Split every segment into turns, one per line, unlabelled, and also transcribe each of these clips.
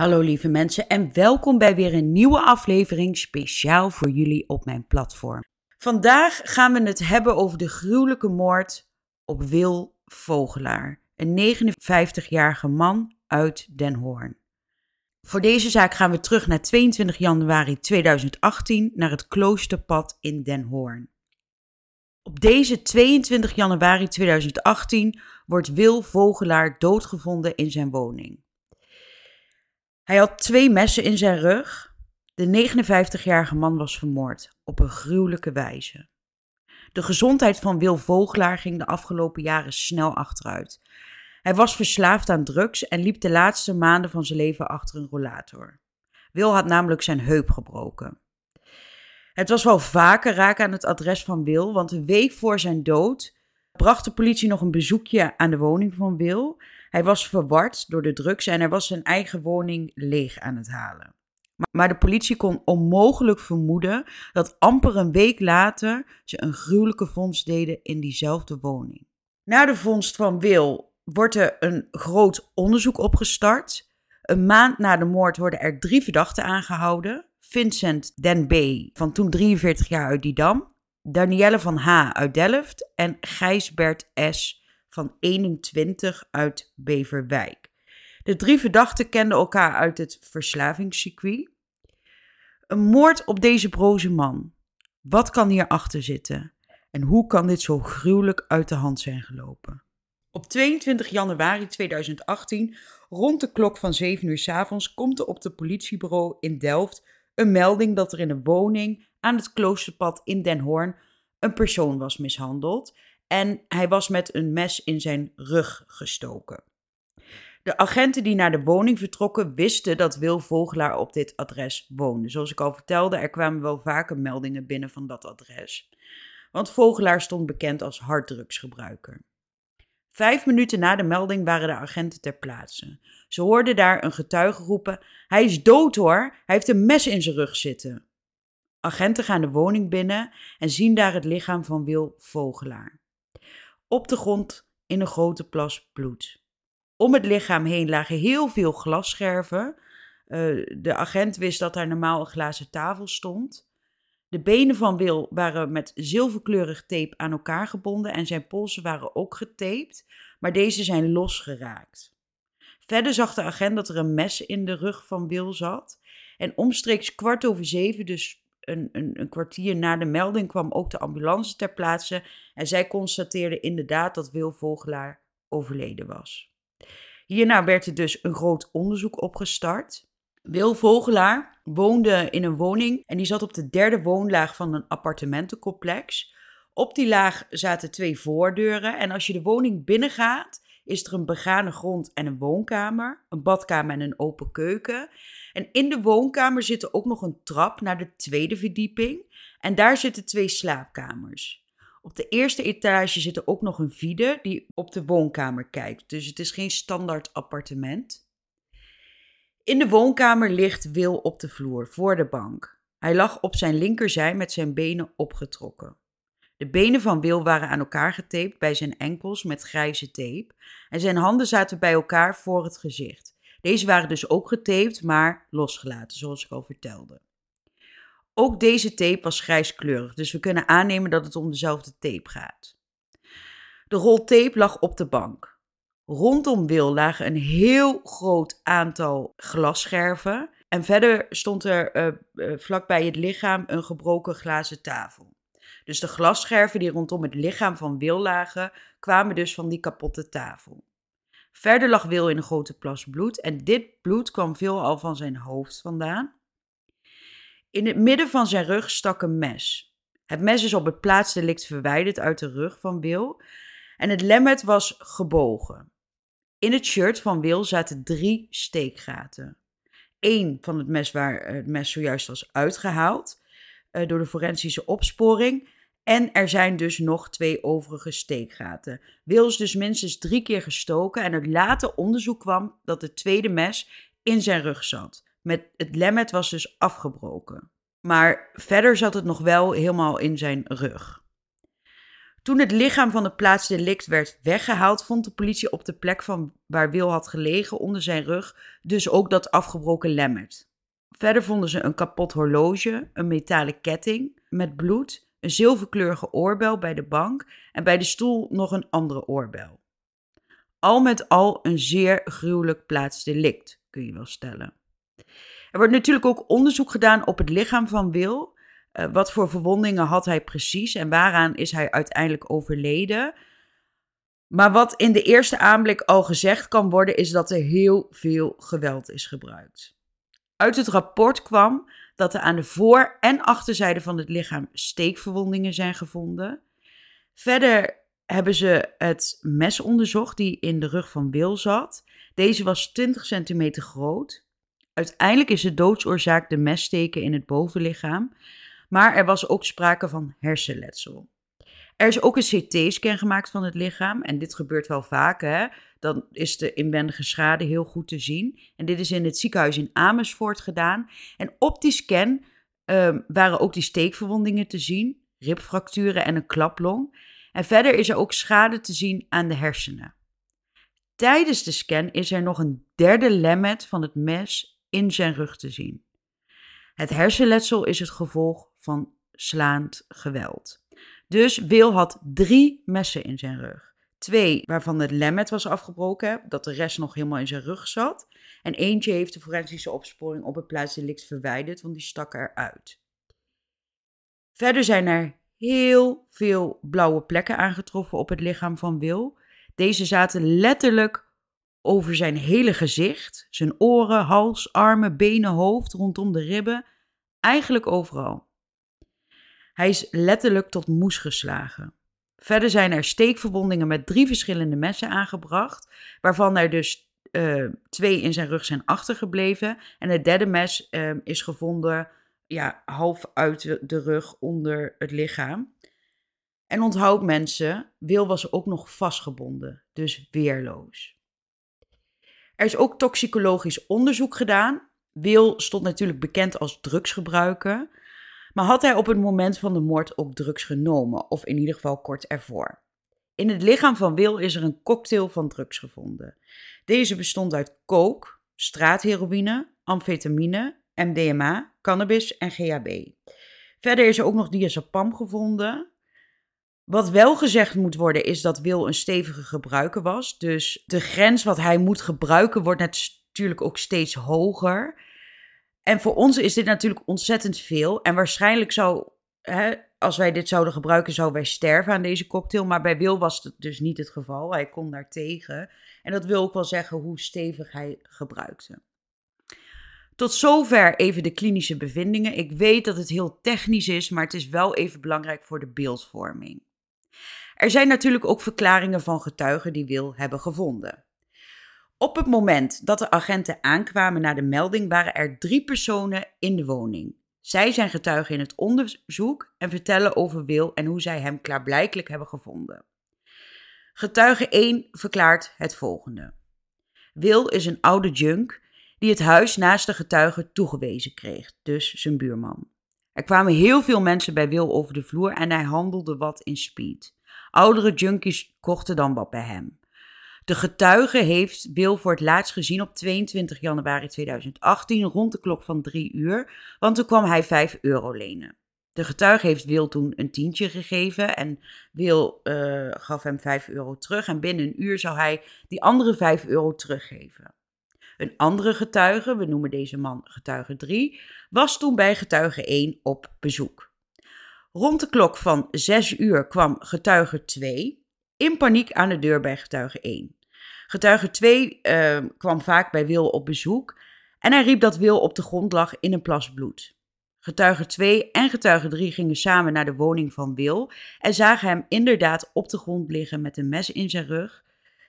Hallo lieve mensen en welkom bij weer een nieuwe aflevering speciaal voor jullie op mijn platform. Vandaag gaan we het hebben over de gruwelijke moord op Wil Vogelaar, een 59-jarige man uit Den Hoorn. Voor deze zaak gaan we terug naar 22 januari 2018 naar het Kloosterpad in Den Hoorn. Op deze 22 januari 2018 wordt Wil Vogelaar doodgevonden in zijn woning. Hij had twee messen in zijn rug. De 59-jarige man was vermoord op een gruwelijke wijze. De gezondheid van Wil Vogelaar ging de afgelopen jaren snel achteruit. Hij was verslaafd aan drugs en liep de laatste maanden van zijn leven achter een rollator. Wil had namelijk zijn heup gebroken. Het was wel vaker raken aan het adres van Wil, want een week voor zijn dood bracht de politie nog een bezoekje aan de woning van Wil. Hij was verward door de drugs en hij was zijn eigen woning leeg aan het halen. Maar de politie kon onmogelijk vermoeden dat amper een week later ze een gruwelijke vondst deden in diezelfde woning. Na de vondst van Wil wordt er een groot onderzoek opgestart. Een maand na de moord worden er drie verdachten aangehouden. Vincent Den B. van toen 43 jaar uit Didam, Danielle van H. uit Delft en Gijsbert S van 21 uit Beverwijk. De drie verdachten kenden elkaar uit het verslavingscircuit. Een moord op deze broze man. Wat kan hierachter zitten? En hoe kan dit zo gruwelijk uit de hand zijn gelopen? Op 22 januari 2018, rond de klok van 7 uur s avonds, komt er op het politiebureau in Delft een melding dat er in een woning aan het kloosterpad in Den Hoorn een persoon was mishandeld en hij was met een mes in zijn rug gestoken. De agenten die naar de woning vertrokken wisten dat Wil Vogelaar op dit adres woonde. Zoals ik al vertelde, er kwamen wel vaker meldingen binnen van dat adres. Want Vogelaar stond bekend als harddrugsgebruiker. Vijf minuten na de melding waren de agenten ter plaatse. Ze hoorden daar een getuige roepen: Hij is dood hoor, hij heeft een mes in zijn rug zitten. Agenten gaan de woning binnen en zien daar het lichaam van Wil Vogelaar op de grond in een grote plas bloed. Om het lichaam heen lagen heel veel glasscherven. Uh, de agent wist dat daar normaal een glazen tafel stond. De benen van Wil waren met zilverkleurig tape aan elkaar gebonden en zijn polsen waren ook getaped, maar deze zijn losgeraakt. Verder zag de agent dat er een mes in de rug van Wil zat. En omstreeks kwart over zeven, dus een, een, een, kwartier na de melding kwam ook de ambulance ter plaatse en zij constateerde inderdaad dat Wil Vogelaar overleden was. Hierna werd er dus een groot onderzoek opgestart. Wil Vogelaar woonde in een woning en die zat op de derde woonlaag van een appartementencomplex. Op die laag zaten twee voordeuren en als je de woning binnengaat, is er een begane grond en een woonkamer, een badkamer en een open keuken. En in de woonkamer zit ook nog een trap naar de tweede verdieping. En daar zitten twee slaapkamers. Op de eerste etage zit er ook nog een vide die op de woonkamer kijkt. Dus het is geen standaard appartement. In de woonkamer ligt Wil op de vloer voor de bank. Hij lag op zijn linkerzij met zijn benen opgetrokken. De benen van Wil waren aan elkaar getaped bij zijn enkels met grijze tape en zijn handen zaten bij elkaar voor het gezicht. Deze waren dus ook getaped, maar losgelaten, zoals ik al vertelde. Ook deze tape was grijskleurig, dus we kunnen aannemen dat het om dezelfde tape gaat. De rol tape lag op de bank. Rondom Wil lagen een heel groot aantal glasscherven. En verder stond er uh, uh, vlakbij het lichaam een gebroken glazen tafel. Dus de glasscherven die rondom het lichaam van Wil lagen, kwamen dus van die kapotte tafel. Verder lag Wil in een grote plas bloed en dit bloed kwam veelal van zijn hoofd vandaan. In het midden van zijn rug stak een mes. Het mes is op het plaatsdelict verwijderd uit de rug van Wil en het lemmet was gebogen. In het shirt van Wil zaten drie steekgaten. Eén van het mes waar het mes zojuist was uitgehaald uh, door de forensische opsporing en er zijn dus nog twee overige steekgaten. Wil is dus minstens drie keer gestoken en uit later onderzoek kwam dat het tweede mes in zijn rug zat. Met het lemmet was dus afgebroken. Maar verder zat het nog wel helemaal in zijn rug. Toen het lichaam van de plaatsdelict werd weggehaald, vond de politie op de plek van waar Wil had gelegen onder zijn rug dus ook dat afgebroken lemmert. Verder vonden ze een kapot horloge, een metalen ketting met bloed, een zilverkleurige oorbel bij de bank en bij de stoel nog een andere oorbel. Al met al een zeer gruwelijk plaatsdelict, kun je wel stellen. Er wordt natuurlijk ook onderzoek gedaan op het lichaam van Wil. Uh, wat voor verwondingen had hij precies en waaraan is hij uiteindelijk overleden? Maar wat in de eerste aanblik al gezegd kan worden, is dat er heel veel geweld is gebruikt. Uit het rapport kwam dat er aan de voor- en achterzijde van het lichaam steekverwondingen zijn gevonden. Verder hebben ze het mes onderzocht die in de rug van Bill zat. Deze was 20 centimeter groot. Uiteindelijk is de doodsoorzaak de messteken in het bovenlichaam, maar er was ook sprake van hersenletsel. Er is ook een CT-scan gemaakt van het lichaam. En dit gebeurt wel vaak. Dan is de inwendige schade heel goed te zien. En dit is in het ziekenhuis in Amersfoort gedaan. En op die scan um, waren ook die steekverwondingen te zien. Ribfracturen en een klaplong. En verder is er ook schade te zien aan de hersenen. Tijdens de scan is er nog een derde lemmet van het mes in zijn rug te zien. Het hersenletsel is het gevolg van slaand geweld. Dus Wil had drie messen in zijn rug. Twee waarvan het lemmet was afgebroken, dat de rest nog helemaal in zijn rug zat. En eentje heeft de forensische opsporing op het plaatsdelict verwijderd, want die stak eruit. Verder zijn er heel veel blauwe plekken aangetroffen op het lichaam van Wil. Deze zaten letterlijk over zijn hele gezicht, zijn oren, hals, armen, benen, hoofd, rondom de ribben, eigenlijk overal. Hij is letterlijk tot moes geslagen. Verder zijn er steekverwondingen met drie verschillende messen aangebracht, waarvan er dus uh, twee in zijn rug zijn achtergebleven. En het derde mes uh, is gevonden ja, half uit de, de rug onder het lichaam. En onthoud mensen, Wil was ook nog vastgebonden, dus weerloos. Er is ook toxicologisch onderzoek gedaan. Wil stond natuurlijk bekend als drugsgebruiker. Maar had hij op het moment van de moord ook drugs genomen, of in ieder geval kort ervoor? In het lichaam van Wil is er een cocktail van drugs gevonden. Deze bestond uit coke, straatheroïne, amfetamine, MDMA, cannabis en GHB. Verder is er ook nog diazepam gevonden. Wat wel gezegd moet worden is dat Wil een stevige gebruiker was. Dus de grens wat hij moet gebruiken wordt natuurlijk ook steeds hoger. En voor ons is dit natuurlijk ontzettend veel. En waarschijnlijk zou, hè, als wij dit zouden gebruiken, zouden wij sterven aan deze cocktail. Maar bij Wil was het dus niet het geval. Hij kon daar tegen. En dat wil ook wel zeggen hoe stevig hij gebruikte. Tot zover even de klinische bevindingen. Ik weet dat het heel technisch is, maar het is wel even belangrijk voor de beeldvorming. Er zijn natuurlijk ook verklaringen van getuigen die Wil hebben gevonden. Op het moment dat de agenten aankwamen naar de melding, waren er drie personen in de woning. Zij zijn getuigen in het onderzoek en vertellen over Wil en hoe zij hem klaarblijkelijk hebben gevonden. Getuige 1 verklaart het volgende. Wil is een oude junk die het huis naast de getuige toegewezen kreeg, dus zijn buurman. Er kwamen heel veel mensen bij Wil over de vloer en hij handelde wat in speed. Oudere junkies kochten dan wat bij hem. De getuige heeft Wil voor het laatst gezien op 22 januari 2018 rond de klok van 3 uur, want toen kwam hij 5 euro lenen. De getuige heeft Wil toen een tientje gegeven en Wil uh, gaf hem 5 euro terug en binnen een uur zou hij die andere 5 euro teruggeven. Een andere getuige, we noemen deze man getuige 3, was toen bij getuige 1 op bezoek. Rond de klok van 6 uur kwam getuige 2 in paniek aan de deur bij getuige 1. Getuige 2 uh, ehm, kwam vaak bij Wil op bezoek en hij riep dat Wil op de grond lag in een plas bloed. Getuige 2 en getuige 3 gingen samen naar de woning van Wil en zagen hem inderdaad op de grond liggen met een mes in zijn rug.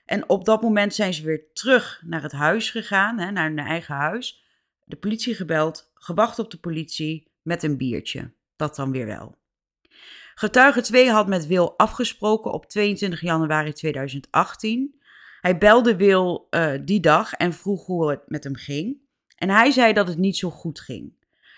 En op dat moment zijn ze weer terug naar het huis gegaan, hè, naar hun eigen huis. De politie gebeld, gewacht op de politie met een biertje. Dat dan weer wel. Getuige 2 had met Wil afgesproken op 22 januari 2018. Hij belde Wil uh, die dag en vroeg hoe het met hem ging. En hij zei dat het niet zo goed ging.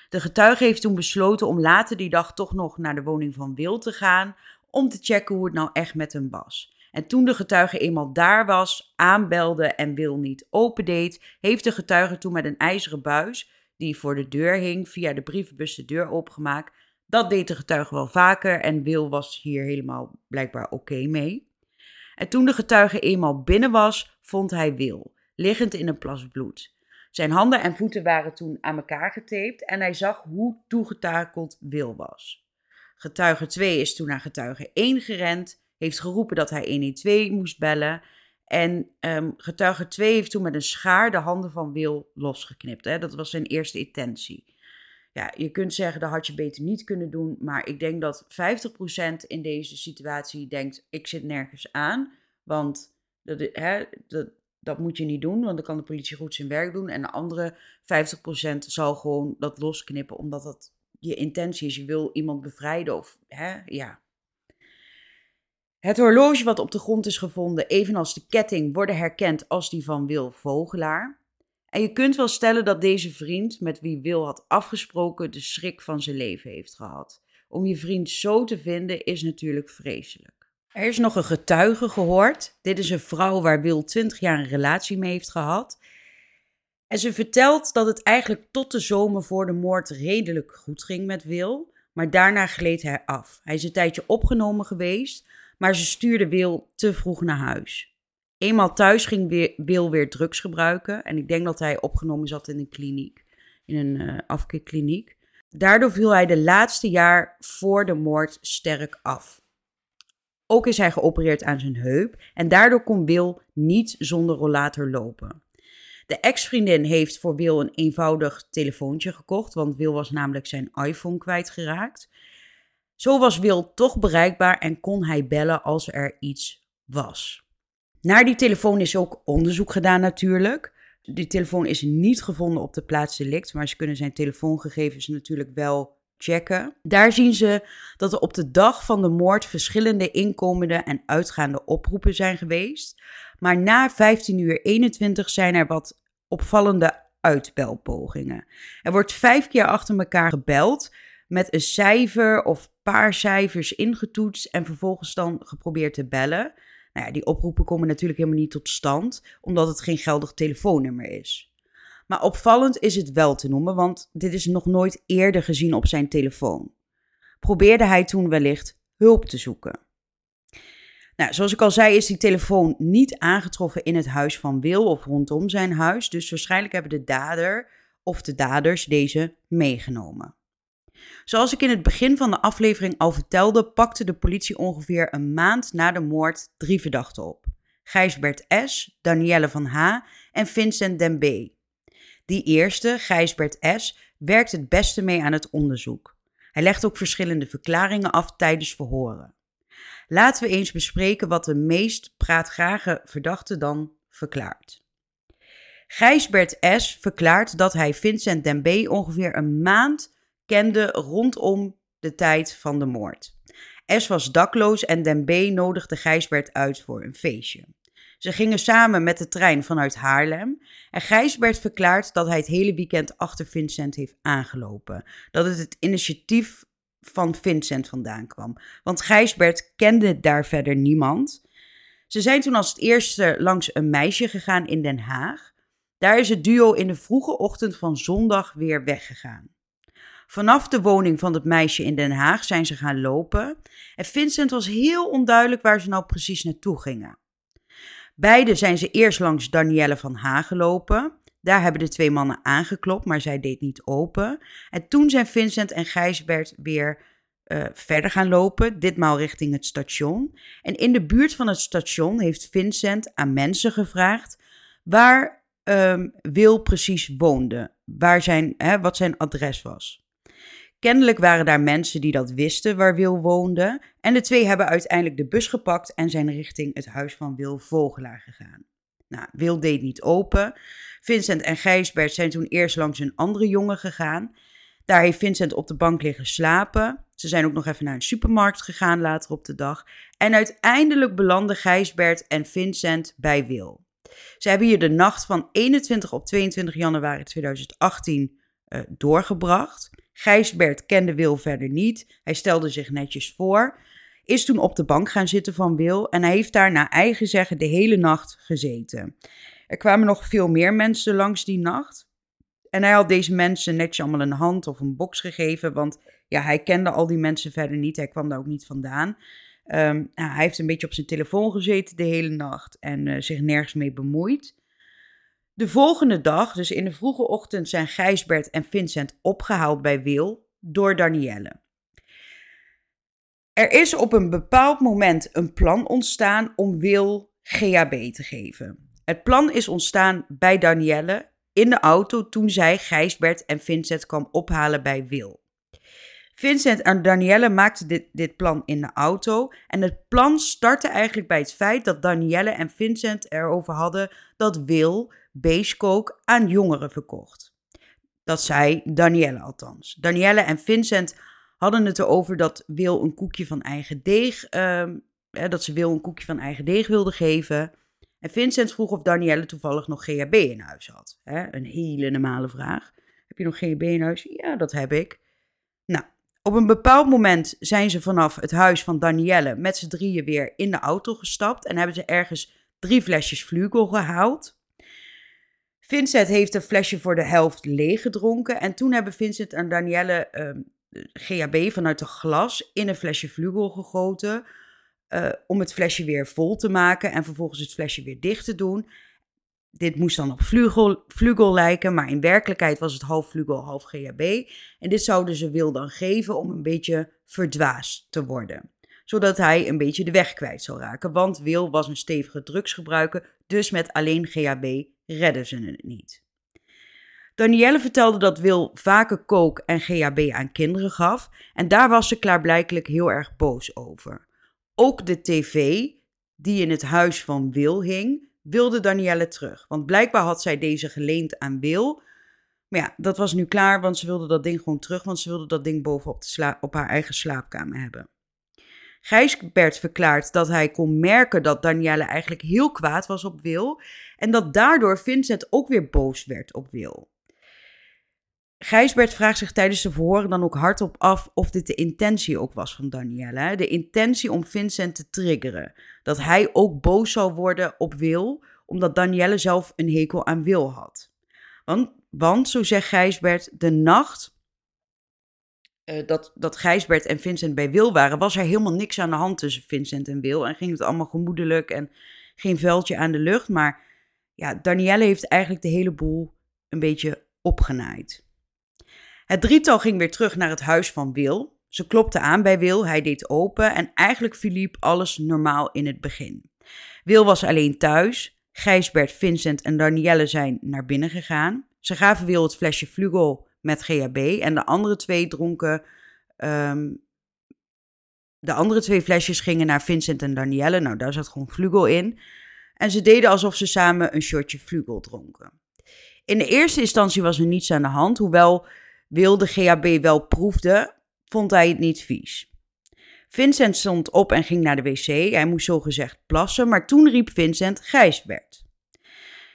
De getuige heeft toen besloten om later die dag toch nog naar de woning van Wil te gaan om te checken hoe het nou echt met hem was. En toen de getuige eenmaal daar was, aanbelde en Wil niet opendeed, heeft de getuige toen met een ijzeren buis, die voor de deur hing, via de brievenbus de deur opengemaakt. Dat deed de getuige wel vaker en Wil was hier helemaal blijkbaar oké mee. En toen de getuige eenmaal binnen was, vond hij Wil, liggend in een plas bloed. Zijn handen en voeten waren toen aan elkaar getaped en hij zag hoe toegetakeld Wil was. Getuige 2 is toen naar getuige 1 gerend, heeft geroepen dat hij 112 moest bellen. En um, getuige 2 heeft toen met een schaar de handen van Wil losgeknipt. Hè? Dat was zijn eerste intentie. Ja, je kunt zeggen dat had je beter niet kunnen doen, maar ik denk dat 50% in deze situatie denkt: ik zit nergens aan, want dat, hè, dat, dat moet je niet doen, want dan kan de politie goed zijn werk doen. En de andere 50% zal gewoon dat losknippen, omdat dat je intentie is. Je wil iemand bevrijden of hè, ja. Het horloge wat op de grond is gevonden, evenals de ketting, worden herkend als die van Wil Vogelaar. En je kunt wel stellen dat deze vriend, met wie Wil had afgesproken, de schrik van zijn leven heeft gehad. Om je vriend zo te vinden is natuurlijk vreselijk. Er is nog een getuige gehoord. Dit is een vrouw waar Wil 20 jaar een relatie mee heeft gehad. En ze vertelt dat het eigenlijk tot de zomer voor de moord redelijk goed ging met Wil. Maar daarna gleed hij af. Hij is een tijdje opgenomen geweest, maar ze stuurde Wil te vroeg naar huis. Eenmaal thuis ging Wil weer drugs gebruiken. En ik denk dat hij opgenomen zat in een kliniek, in een uh, afkeerkliniek. Daardoor viel hij de laatste jaar voor de moord sterk af. Ook is hij geopereerd aan zijn heup en daardoor kon Wil niet zonder rollator lopen. De ex-vriendin heeft voor Wil een eenvoudig telefoontje gekocht, want Wil was namelijk zijn iPhone kwijtgeraakt. Zo was Wil toch bereikbaar en kon hij bellen als er iets was. Naar die telefoon is ook onderzoek gedaan natuurlijk. Die telefoon is niet gevonden op de plaats delict, maar ze kunnen zijn telefoongegevens natuurlijk wel checken. Daar zien ze dat er op de dag van de moord verschillende inkomende en uitgaande oproepen zijn geweest. Maar na 15 uur 21 zijn er wat opvallende uitbelpogingen. Er wordt vijf keer achter elkaar gebeld met een cijfer of paar cijfers ingetoetst en vervolgens dan geprobeerd te bellen. Nou ja, die oproepen komen natuurlijk helemaal niet tot stand, omdat het geen geldig telefoonnummer is. Maar opvallend is het wel te noemen, want dit is nog nooit eerder gezien op zijn telefoon. Probeerde hij toen wellicht hulp te zoeken? Nou, zoals ik al zei, is die telefoon niet aangetroffen in het huis van Wil of rondom zijn huis. Dus waarschijnlijk hebben de dader of de daders deze meegenomen. Zoals ik in het begin van de aflevering al vertelde, pakte de politie ongeveer een maand na de moord drie verdachten op: Gijsbert S., Danielle van H. en Vincent Den B. Die eerste, Gijsbert S., werkt het beste mee aan het onderzoek. Hij legt ook verschillende verklaringen af tijdens verhoren. Laten we eens bespreken wat de meest praatgrage verdachte dan verklaart. Gijsbert S. verklaart dat hij Vincent Den B. ongeveer een maand kende rondom de tijd van de moord. S was dakloos en Den B. nodigde Gijsbert uit voor een feestje. Ze gingen samen met de trein vanuit Haarlem en Gijsbert verklaart dat hij het hele weekend achter Vincent heeft aangelopen. Dat het het initiatief van Vincent vandaan kwam. Want Gijsbert kende daar verder niemand. Ze zijn toen als het eerste langs een meisje gegaan in Den Haag. Daar is het duo in de vroege ochtend van zondag weer weggegaan. Vanaf de woning van het meisje in Den Haag zijn ze gaan lopen en Vincent was heel onduidelijk waar ze nou precies naartoe gingen. Beide zijn ze eerst langs Danielle van Haag gelopen. Daar hebben de twee mannen aangeklopt, maar zij deed niet open. En toen zijn Vincent en Gijsbert weer uh, verder gaan lopen, ditmaal richting het station. En in de buurt van het station heeft Vincent aan mensen gevraagd waar um, Wil precies woonde, waar zijn, hè, wat zijn adres was. Kennelijk waren daar mensen die dat wisten waar Wil woonde. En de twee hebben uiteindelijk de bus gepakt en zijn richting het huis van Wil Vogelaar gegaan. Nou, Wil deed niet open. Vincent en Gijsbert zijn toen eerst langs een andere jongen gegaan. Daar heeft Vincent op de bank liggen slapen. Ze zijn ook nog even naar een supermarkt gegaan later op de dag. En uiteindelijk belanden Gijsbert en Vincent bij Wil. Ze hebben hier de nacht van 21 op 22 januari 2018 uh, doorgebracht. Gijsbert kende Wil verder niet. Hij stelde zich netjes voor. is toen op de bank gaan zitten van Wil en hij heeft daar naar eigen zeggen de hele nacht gezeten. Er kwamen nog veel meer mensen langs die nacht. En hij had deze mensen netjes allemaal een hand of een box gegeven, want ja, hij kende al die mensen verder niet. Hij kwam daar ook niet vandaan. Um, hij heeft een beetje op zijn telefoon gezeten de hele nacht en uh, zich nergens mee bemoeid. De volgende dag, dus in de vroege ochtend, zijn Gijsbert en Vincent opgehaald bij Wil door Danielle. Er is op een bepaald moment een plan ontstaan om Wil GHB te geven. Het plan is ontstaan bij Danielle in de auto toen zij Gijsbert en Vincent kwam ophalen bij Wil. Vincent en Danielle maakten dit, dit plan in de auto. En het plan startte eigenlijk bij het feit dat Danielle en Vincent erover hadden dat Wil beestkook aan jongeren verkocht. Dat zei Danielle althans. Danielle en Vincent hadden het erover dat Wil een koekje van eigen deeg, uh, dat ze Wil een koekje van eigen deeg wilde geven. En Vincent vroeg of Danielle toevallig nog GHB in huis had. een hele normale vraag. Heb je nog GHB in huis? Ja, dat heb ik. Nou, op een bepaald moment zijn ze vanaf het huis van Danielle met z'n drieën weer in de auto gestapt en hebben ze ergens drie flesjes Vlugel gehaald. Vincent heeft een flesje voor de helft leeg gedronken en toen hebben Vincent en Danielle uh, GHB vanuit een glas in een flesje Vlugel gegoten uh, om het flesje weer vol te maken en vervolgens het flesje weer dicht te doen. Dit moest dan op vlugel, vlugel lijken, maar in werkelijkheid was het half vlugel, half GHB. En dit zouden ze Wil dan geven om een beetje verdwaasd te worden. Zodat hij een beetje de weg kwijt zou raken. Want Wil was een stevige drugsgebruiker, dus met alleen GHB redden ze het niet. Danielle vertelde dat Wil vaker kook en GHB aan kinderen gaf. En daar was ze klaarblijkelijk heel erg boos over. Ook de tv, die in het huis van Wil hing, wilde Danielle terug. Want blijkbaar had zij deze geleend aan Wil. Maar ja, dat was nu klaar, want ze wilde dat ding gewoon terug, want ze wilde dat ding bovenop op haar eigen slaapkamer hebben. Gijsbert verklaart dat hij kon merken dat Danielle eigenlijk heel kwaad was op Wil en dat daardoor Vincent ook weer boos werd op Wil. Gijsbert vraagt zich tijdens de verhoren dan ook hardop af of dit de intentie ook was van Danielle. De intentie om Vincent te triggeren. Dat hij ook boos zou worden op Wil, omdat Danielle zelf een hekel aan Wil had. Want, want zo zegt Gijsbert, de nacht uh, dat, dat Gijsbert en Vincent bij Wil waren, was er helemaal niks aan de hand tussen Vincent en Wil. En ging het allemaal gemoedelijk en geen veldje aan de lucht. Maar ja, Danielle heeft eigenlijk de hele boel een beetje opgenaaid. Het drietal ging weer terug naar het huis van Wil. Ze klopte aan bij Wil, hij deed open en eigenlijk verliep alles normaal in het begin. Wil was alleen thuis. Gijsbert, Vincent en Danielle zijn naar binnen gegaan. Ze gaven Wil het flesje Vlugel met GHB en de andere twee dronken. Um, de andere twee flesjes gingen naar Vincent en Danielle. Nou, daar zat gewoon Vlugel in. En ze deden alsof ze samen een shotje Vlugel dronken. In de eerste instantie was er niets aan de hand, hoewel wilde GHB wel proefde, vond hij het niet vies. Vincent stond op en ging naar de wc. Hij moest zogezegd plassen, maar toen riep Vincent Gijsbert.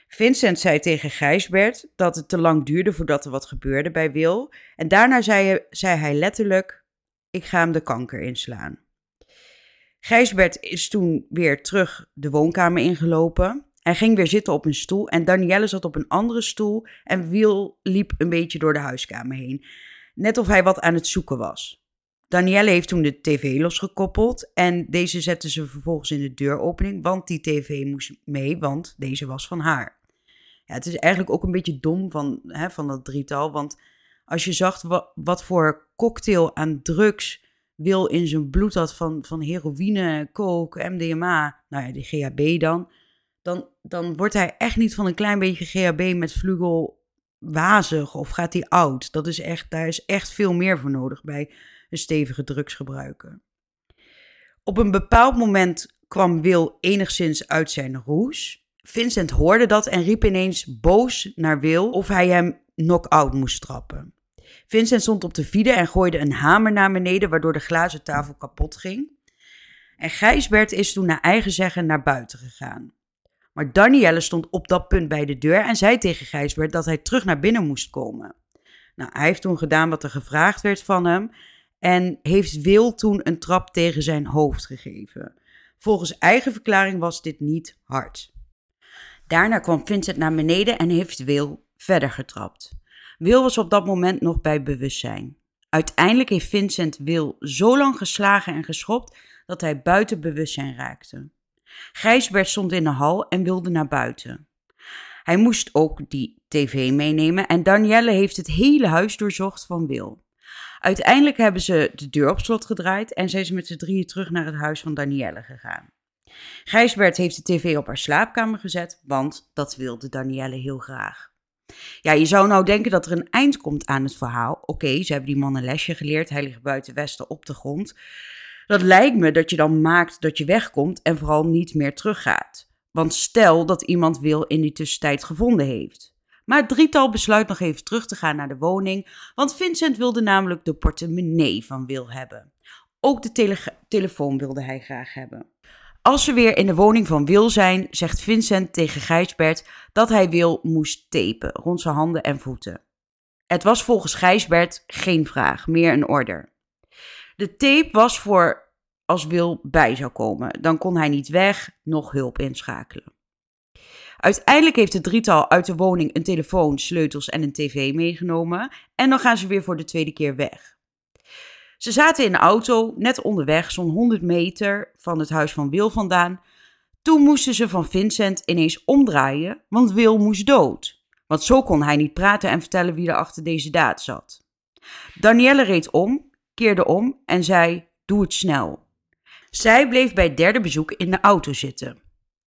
Vincent zei tegen Gijsbert dat het te lang duurde voordat er wat gebeurde bij Wil. En daarna zei hij, zei hij letterlijk: Ik ga hem de kanker inslaan. Gijsbert is toen weer terug de woonkamer ingelopen. Hij ging weer zitten op een stoel en Danielle zat op een andere stoel en Wiel liep een beetje door de huiskamer heen. Net of hij wat aan het zoeken was. Danielle heeft toen de tv losgekoppeld en deze zette ze vervolgens in de deuropening, want die tv moest mee, want deze was van haar. Het is eigenlijk ook een beetje dom van, hè, van dat drietal, want als je zag wat, wat voor cocktail aan drugs Wil in zijn bloed had van, van heroïne, coke, MDMA, nou ja, die GHB dan dan, dan wordt hij echt niet van een klein beetje GHB met vlugel wazig of gaat hij oud. Dat is echt, daar is echt veel meer voor nodig bij een stevige drugsgebruiker. Op een bepaald moment kwam Wil enigszins uit zijn roes. Vincent hoorde dat en riep ineens boos naar Wil of hij hem knock-out moest trappen. Vincent stond op de vierde en gooide een hamer naar beneden, waardoor de glazen tafel kapot ging. En Gijsbert is toen naar eigen zeggen naar buiten gegaan. Maar Danielle stond op dat punt bij de deur en zei tegen Gijsbert dat hij terug naar binnen moest komen. Nou, hij heeft toen gedaan wat er gevraagd werd van hem. en heeft Wil toen een trap tegen zijn hoofd gegeven. Volgens eigen verklaring was dit niet hard. Daarna kwam Vincent naar beneden en heeft Wil verder getrapt. Wil was op dat moment nog bij bewustzijn. Uiteindelijk heeft Vincent Wil zo lang geslagen en geschopt dat hij buiten bewustzijn raakte. Gijsbert stond in de hal en wilde naar buiten. Hij moest ook die tv meenemen en Danielle heeft het hele huis doorzocht van Wil. Uiteindelijk hebben ze de deur op slot gedraaid en zijn ze met z'n drieën terug naar het huis van Danielle gegaan. Gijsbert heeft de tv op haar slaapkamer gezet, want dat wilde Danielle heel graag. Ja, je zou nou denken dat er een eind komt aan het verhaal. Oké, ze hebben die man een lesje geleerd, hij ligt buiten Westen op de grond. Dat lijkt me dat je dan maakt dat je wegkomt en vooral niet meer teruggaat. Want stel dat iemand Wil in die tussentijd gevonden heeft. Maar het drietal besluit nog even terug te gaan naar de woning, want Vincent wilde namelijk de portemonnee van Wil hebben. Ook de telefoon wilde hij graag hebben. Als ze weer in de woning van Wil zijn, zegt Vincent tegen Gijsbert dat hij Wil moest tapen rond zijn handen en voeten. Het was volgens Gijsbert geen vraag, meer een order. De tape was voor als Wil bij zou komen. Dan kon hij niet weg, nog hulp inschakelen. Uiteindelijk heeft het drietal uit de woning een telefoon, sleutels en een tv meegenomen. En dan gaan ze weer voor de tweede keer weg. Ze zaten in de auto, net onderweg, zo'n 100 meter van het huis van Wil vandaan. Toen moesten ze van Vincent ineens omdraaien, want Wil moest dood. Want zo kon hij niet praten en vertellen wie er achter deze daad zat. Danielle reed om, keerde om en zei: Doe het snel. Zij bleef bij het derde bezoek in de auto zitten.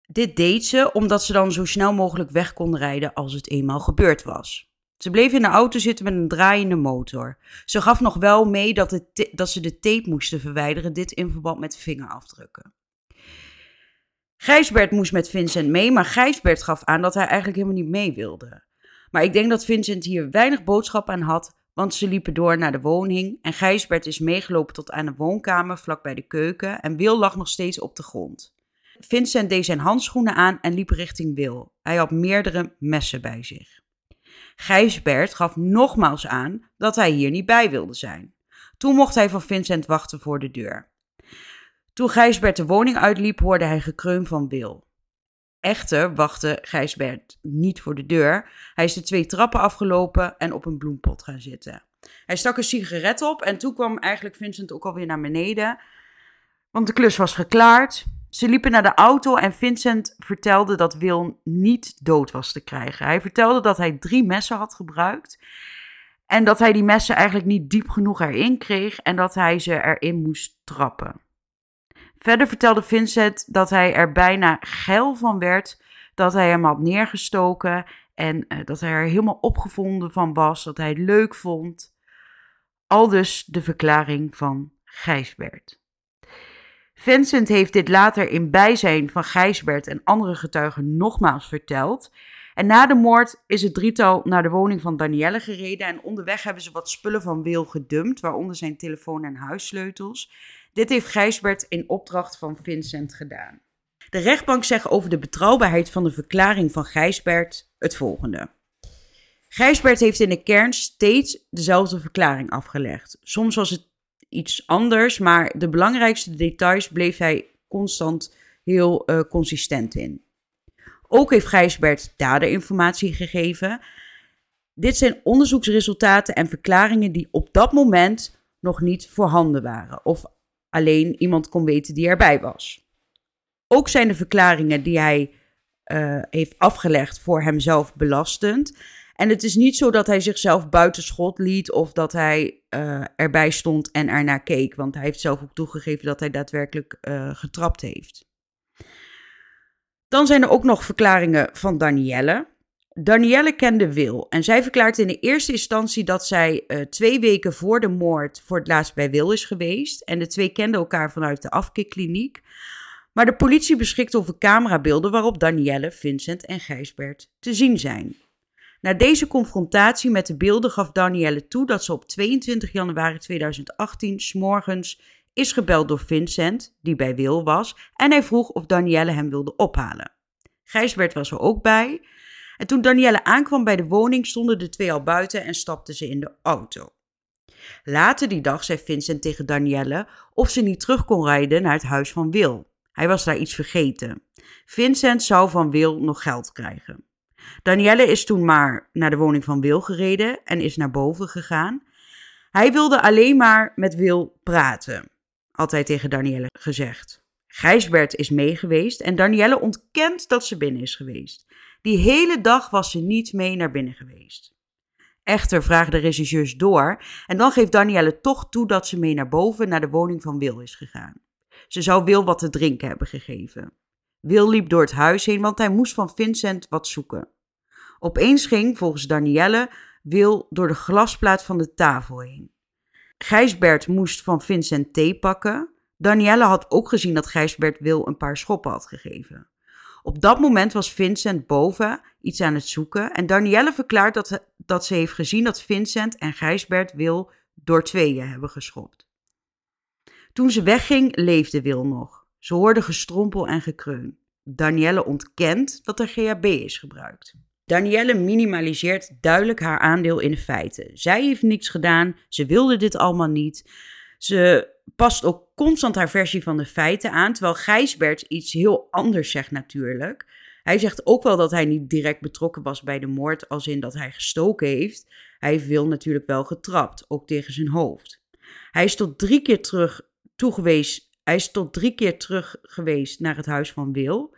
Dit deed ze omdat ze dan zo snel mogelijk weg kon rijden als het eenmaal gebeurd was. Ze bleef in de auto zitten met een draaiende motor. Ze gaf nog wel mee dat, dat ze de tape moesten verwijderen, dit in verband met vingerafdrukken. Gijsbert moest met Vincent mee, maar Gijsbert gaf aan dat hij eigenlijk helemaal niet mee wilde. Maar ik denk dat Vincent hier weinig boodschap aan had, want ze liepen door naar de woning en Gijsbert is meegelopen tot aan de woonkamer vlak bij de keuken en Wil lag nog steeds op de grond. Vincent deed zijn handschoenen aan en liep richting Wil. Hij had meerdere messen bij zich. Gijsbert gaf nogmaals aan dat hij hier niet bij wilde zijn. Toen mocht hij van Vincent wachten voor de deur. Toen Gijsbert de woning uitliep, hoorde hij gekreun van Wil. Echter wachtte Gijsbert niet voor de deur. Hij is de twee trappen afgelopen en op een bloempot gaan zitten. Hij stak een sigaret op en toen kwam eigenlijk Vincent ook alweer naar beneden. Want de klus was geklaard. Ze liepen naar de auto en Vincent vertelde dat Wil niet dood was te krijgen. Hij vertelde dat hij drie messen had gebruikt. En dat hij die messen eigenlijk niet diep genoeg erin kreeg en dat hij ze erin moest trappen. Verder vertelde Vincent dat hij er bijna geil van werd dat hij hem had neergestoken en uh, dat hij er helemaal opgevonden van was, dat hij het leuk vond. Al dus de verklaring van Gijsbert. Vincent heeft dit later in bijzijn van Gijsbert en andere getuigen nogmaals verteld. En na de moord is het drietal naar de woning van Danielle gereden en onderweg hebben ze wat spullen van Wil gedumpt, waaronder zijn telefoon en huissleutels. Dit heeft Gijsbert in opdracht van Vincent gedaan. De rechtbank zegt over de betrouwbaarheid van de verklaring van Gijsbert het volgende. Gijsbert heeft in de kern steeds dezelfde verklaring afgelegd. Soms was het iets anders, maar de belangrijkste details bleef hij constant heel uh, consistent in. Ook heeft Gijsbert daderinformatie gegeven. Dit zijn onderzoeksresultaten en verklaringen die op dat moment nog niet voorhanden waren of alleen iemand kon weten die erbij was. Ook zijn de verklaringen die hij uh, heeft afgelegd voor hemzelf belastend. En het is niet zo dat hij zichzelf buitenschot liet of dat hij uh, erbij stond en ernaar keek. Want hij heeft zelf ook toegegeven dat hij daadwerkelijk uh, getrapt heeft. Dan zijn er ook nog verklaringen van Danielle. Danielle kende Wil en zij verklaart in de eerste instantie dat zij uh, twee weken voor de moord voor het laatst bij Wil is geweest. En de twee kenden elkaar vanuit de afkikkliniek. Maar de politie beschikt over camerabeelden waarop Danielle, Vincent en Gijsbert te zien zijn. Na deze confrontatie met de beelden gaf Danielle toe dat ze op 22 januari 2018 s'morgens is gebeld door Vincent, die bij Wil was, en hij vroeg of Danielle hem wilde ophalen. Gijsbert was er ook bij. En toen Danielle aankwam bij de woning, stonden de twee al buiten en stapten ze in de auto. Later die dag zei Vincent tegen Danielle of ze niet terug kon rijden naar het huis van Wil. Hij was daar iets vergeten. Vincent zou van Wil nog geld krijgen. Danielle is toen maar naar de woning van Wil gereden en is naar boven gegaan. Hij wilde alleen maar met Wil praten, altijd tegen Danielle gezegd. Gijsbert is meegeweest en Danielle ontkent dat ze binnen is geweest. Die hele dag was ze niet mee naar binnen geweest. Echter vragen de regisseurs door en dan geeft Danielle toch toe dat ze mee naar boven naar de woning van Wil is gegaan. Ze zou Wil wat te drinken hebben gegeven. Wil liep door het huis heen, want hij moest van Vincent wat zoeken. Opeens ging, volgens Danielle, Wil door de glasplaat van de tafel heen. Gijsbert moest van Vincent thee pakken. Danielle had ook gezien dat Gijsbert Wil een paar schoppen had gegeven. Op dat moment was Vincent boven iets aan het zoeken en Danielle verklaart dat, dat ze heeft gezien dat Vincent en Gijsbert Wil door tweeën hebben geschopt. Toen ze wegging, leefde Wil nog. Ze hoorde gestrompel en gekreun. Danielle ontkent dat er GHB is gebruikt. Danielle minimaliseert duidelijk haar aandeel in de feiten. Zij heeft niks gedaan, ze wilde dit allemaal niet. Ze past ook constant haar versie van de feiten aan, terwijl Gijsbert iets heel anders zegt natuurlijk. Hij zegt ook wel dat hij niet direct betrokken was bij de moord, als in dat hij gestoken heeft. Hij heeft Wil natuurlijk wel getrapt, ook tegen zijn hoofd. Hij is tot drie keer terug toegewezen. Hij is tot drie keer terug geweest naar het huis van Wil.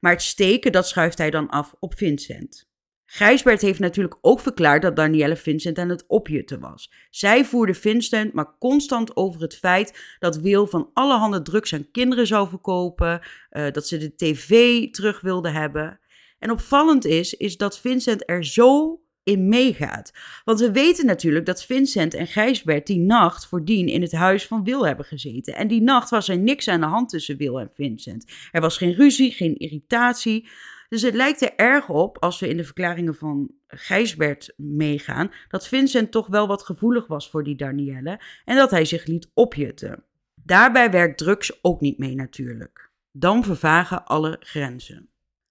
Maar het steken, dat schuift hij dan af op Vincent. Gijsbert heeft natuurlijk ook verklaard dat Danielle Vincent aan het opjutten was. Zij voerde Vincent maar constant over het feit dat Wil van allerhande drugs aan kinderen zou verkopen, uh, dat ze de tv terug wilde hebben. En opvallend is, is dat Vincent er zo in meegaat. Want we weten natuurlijk dat Vincent en Gijsbert die nacht voordien in het huis van Wil hebben gezeten. En die nacht was er niks aan de hand tussen Wil en Vincent. Er was geen ruzie, geen irritatie. Dus het lijkt er erg op, als we in de verklaringen van Gijsbert meegaan, dat Vincent toch wel wat gevoelig was voor die Danielle en dat hij zich liet opjutten. Daarbij werkt drugs ook niet mee natuurlijk. Dan vervagen alle grenzen.